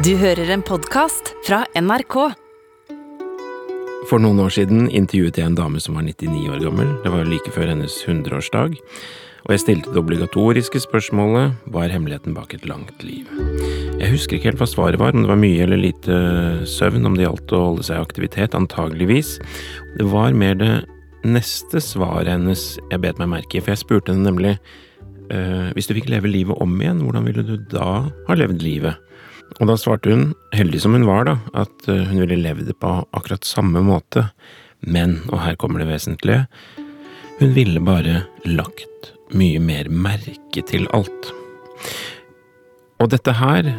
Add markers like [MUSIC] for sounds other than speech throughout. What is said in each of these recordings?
Du hører en podkast fra NRK. For noen år siden intervjuet jeg en dame som var 99 år gammel. Det var like før hennes 100-årsdag. Og jeg stilte det obligatoriske spørsmålet hva er hemmeligheten bak et langt liv? Jeg husker ikke helt hva svaret var, om det var mye eller lite søvn, om det gjaldt å holde seg i aktivitet, antageligvis. Det var mer det neste svaret hennes jeg bet meg merke i, for jeg spurte henne nemlig eh, hvis du fikk leve livet om igjen, hvordan ville du da ha levd livet? Og da svarte hun, heldig som hun var, da, at eh, hun ville levd på akkurat samme måte, men, og her kommer det vesentlige, hun ville bare lagt mye mer merke til alt. Og dette her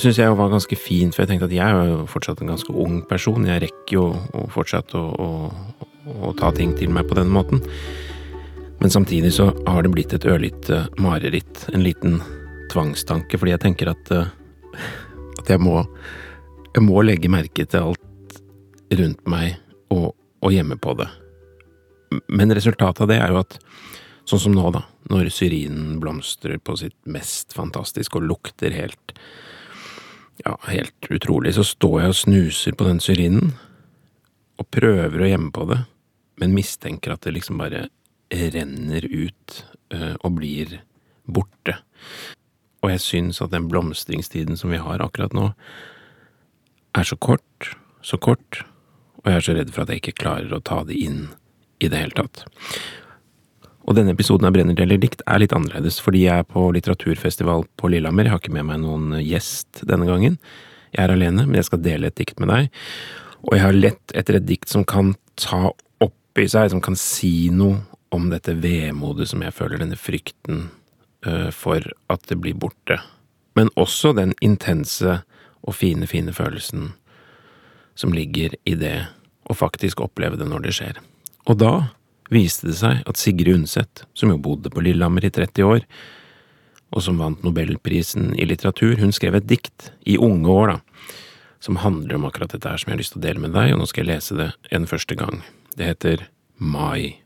syns jeg var ganske fint, for jeg tenkte at jeg er jo fortsatt en ganske ung person, jeg rekker jo fortsatt å, å, å ta ting til meg på denne måten. Men samtidig så har det blitt et ørlite mareritt, en liten tvangstanke, fordi jeg tenker at, eh, at jeg må jeg må legge merke til alt rundt meg og, og hjemme på det. Men resultatet av det er jo at sånn som nå, da, når syrinen blomstrer på sitt mest fantastiske og lukter helt ja, helt utrolig, så står jeg og snuser på den syrinen og prøver å gjemme på det, men mistenker at det liksom bare renner ut øh, og blir borte. Og jeg syns at den blomstringstiden som vi har akkurat nå, er så kort, så kort, og jeg er så redd for at jeg ikke klarer å ta det inn i det hele tatt. Og denne episoden av Brenner deler dikt er litt annerledes, fordi jeg er på litteraturfestival på Lillehammer. Jeg har ikke med meg noen gjest denne gangen. Jeg er alene, men jeg skal dele et dikt med deg. Og jeg har lett etter et dikt som kan ta opp i seg, som kan si noe om dette vemodet som jeg føler, denne frykten for at det blir borte. Men også den intense og fine, fine følelsen som ligger i det å faktisk oppleve det når det skjer. Og da viste det seg at Sigrid Undset, som jo bodde på Lillehammer i 30 år, og som vant nobelprisen i litteratur, hun skrev et dikt, i unge år, da, som handler om akkurat dette her som jeg har lyst til å dele med deg, og nå skal jeg lese det en første gang. Det heter Mai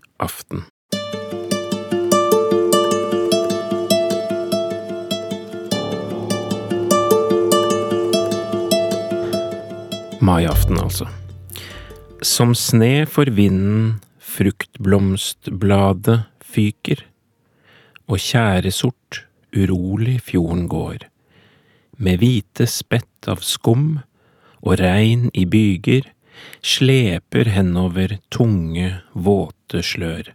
aften. Mai aften, altså. Som sne for vinden fruktblomstbladet fyker, og tjæresort, urolig fjorden går, med hvite spett av skum og regn i byger, sleper henover tunge, våte slør.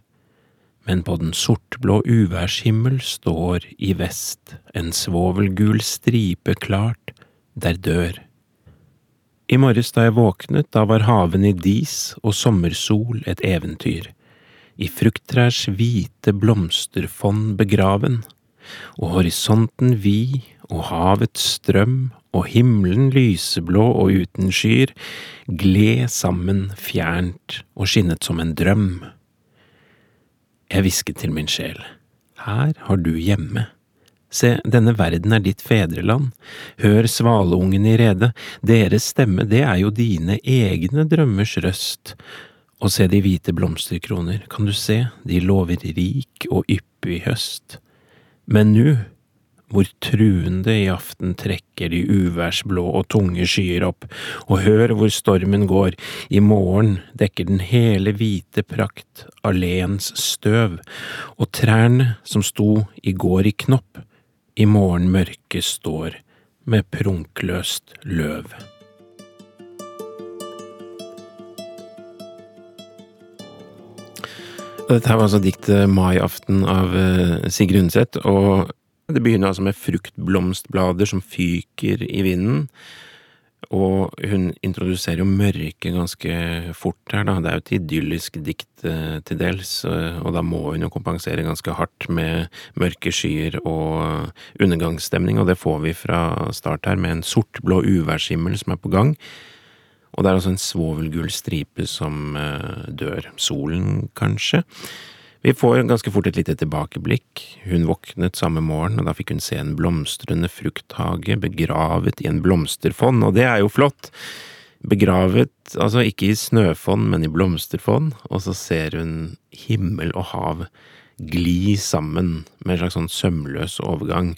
Men på den sortblå uværshimmel står i vest en svovelgul stripe klart, der dør. I morges da jeg våknet, da var haven i dis og sommersol et eventyr, i frukttrærs hvite blomsterfond begraven, og horisonten vid og havets strøm og himmelen lyseblå og uten skyer gled sammen fjernt og skinnet som en drøm. Jeg hvisket til min sjel, her har du hjemme. Se, denne verden er ditt fedreland, hør svaleungen i rede, deres stemme, det er jo dine egne drømmers røst. Og se de hvite blomsterkroner, kan du se, de lover rik og yppig høst. Men nu, hvor truende i aften trekker de uværsblå og tunge skyer opp, og hør hvor stormen går, i morgen dekker den hele hvite prakt alléens støv, og trærne som sto i går i knopp, i morgenmørket står med prunkløst løv. Dette her var altså diktet Maiaften av eh, Sigrid Undset, og det begynner altså med fruktblomstblader som fyker i vinden. Og hun introduserer jo mørket ganske fort her, da. Det er jo et idyllisk dikt eh, til dels, og da må hun jo kompensere ganske hardt med mørke skyer og undergangsstemning, og det får vi fra start her, med en sortblå uværshimmel som er på gang. Og det er altså en svovelgul stripe som eh, dør. Solen, kanskje? Vi får ganske fort et lite tilbakeblikk. Hun våknet samme morgen, og da fikk hun se en blomstrende frukthage begravet i en blomsterfond, og det er jo flott! Begravet, altså ikke i snøfond, men i blomsterfond, og så ser hun himmel og hav gli sammen med en slags sånn sømløs overgang,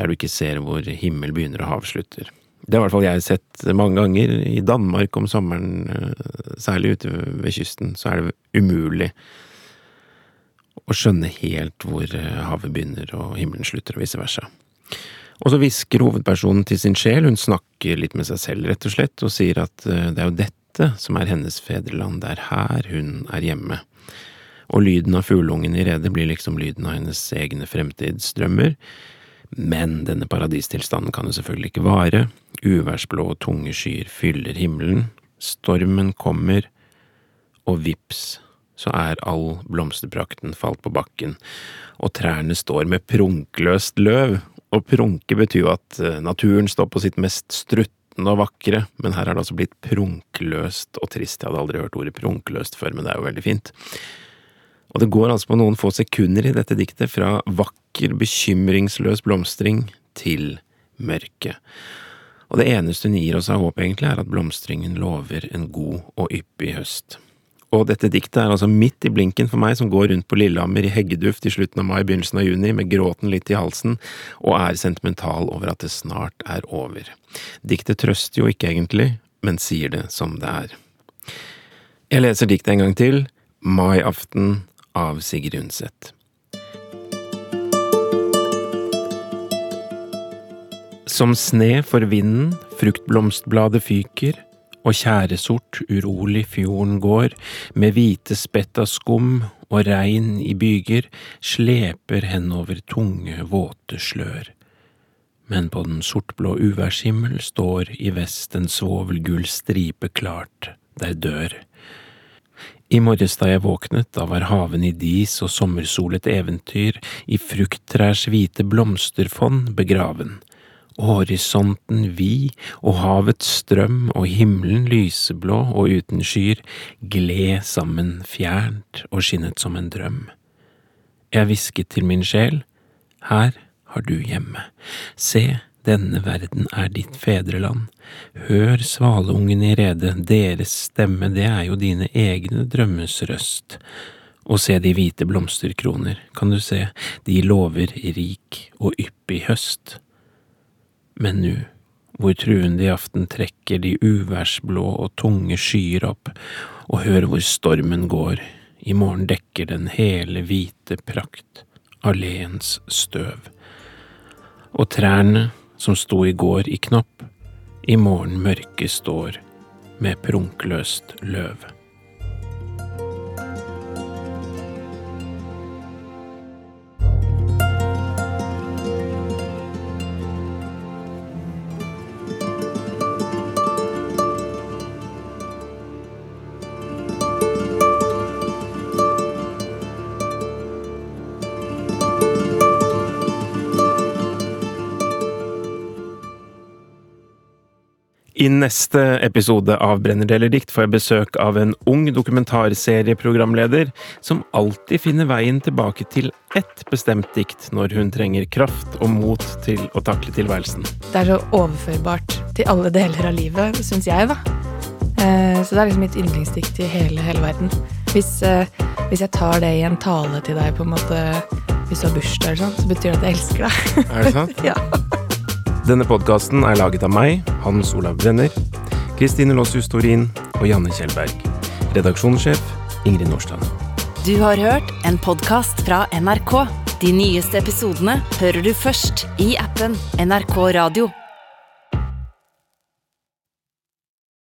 der du ikke ser hvor himmel begynner og hav slutter. Det har i hvert fall jeg sett mange ganger. I Danmark om sommeren, eh, særlig ute ved kysten, så er det umulig å skjønne helt hvor eh, havet begynner og himmelen slutter, og vice versa. Og så hvisker hovedpersonen til sin sjel, hun snakker litt med seg selv, rett og slett, og sier at eh, det er jo dette som er hennes fedreland, det er her hun er hjemme. Og lyden av fugleungen i redet blir liksom lyden av hennes egne fremtidsdrømmer, men denne paradistilstanden kan jo selvfølgelig ikke vare. Uværsblå og tunge skyer fyller himmelen. Stormen kommer, og vips, så er all blomsterprakten falt på bakken, og trærne står med prunkløst løv. Og prunke betyr jo at eh, naturen står på sitt mest struttende og vakre, men her har det altså blitt prunkløst og trist. Jeg hadde aldri hørt ordet prunkløst før, men det er jo veldig fint. Og det går altså på noen få sekunder i dette diktet fra vakker, bekymringsløs blomstring til mørke. Og det eneste hun gir oss av håp, egentlig, er at blomstringen lover en god og yppig høst. Og dette diktet er altså midt i blinken for meg som går rundt på Lillehammer i heggeduft i slutten av mai, begynnelsen av juni, med gråten litt i halsen, og er sentimental over at det snart er over. Diktet trøster jo ikke egentlig, men sier det som det er. Jeg leser diktet en gang til. Maiaften av Sigrid Undset. Som sne for vinden, fruktblomstbladet fyker, og tjæresort urolig fjorden går, med hvite spett av skum og regn i byger, sleper henover tunge, våte slør. Men på den sortblå uværshimmel står i vest en svovelgull stripe klart, der dør. I morges da jeg våknet, da var haven i dis og sommersol et eventyr, i frukttrærs hvite blomsterfond begraven horisonten vid og havets strøm og himmelen lyseblå og uten skyer gled sammen fjernt og skinnet som en drøm. Jeg hvisket til min sjel, her har du hjemme, se, denne verden er ditt fedreland, hør svaleungen i rede, deres stemme, det er jo dine egne drømmes røst. Og se de hvite blomsterkroner, kan du se, de lover rik og yppig høst. Men nu, hvor truende i aften trekker de uværsblå og tunge skyer opp, og hør hvor stormen går, i morgen dekker den hele hvite prakt alleens støv. Og trærne som sto i går i knopp, i morgen mørke står med prunkløst løv. I neste episode av Brenner deler dikt får jeg besøk av en ung dokumentarserieprogramleder som alltid finner veien tilbake til ett bestemt dikt når hun trenger kraft og mot til å takle tilværelsen. Det er så overførbart til alle deler av livet, syns jeg, da. Eh, så det er liksom mitt yndlingsdikt i hele, hele verden. Hvis, eh, hvis, jeg tar det i en tale til deg, på en måte, hvis du har bursdag eller sånn, så betyr det at jeg elsker deg. Er det sant? [LAUGHS] ja. Denne podkasten er laget av meg, Hans Olav Brenner, Kristine Lossius Torin og Janne Kjellberg. Redaksjonssjef Ingrid Nordstrand. Du har hørt en podkast fra NRK. De nyeste episodene hører du først i appen NRK Radio.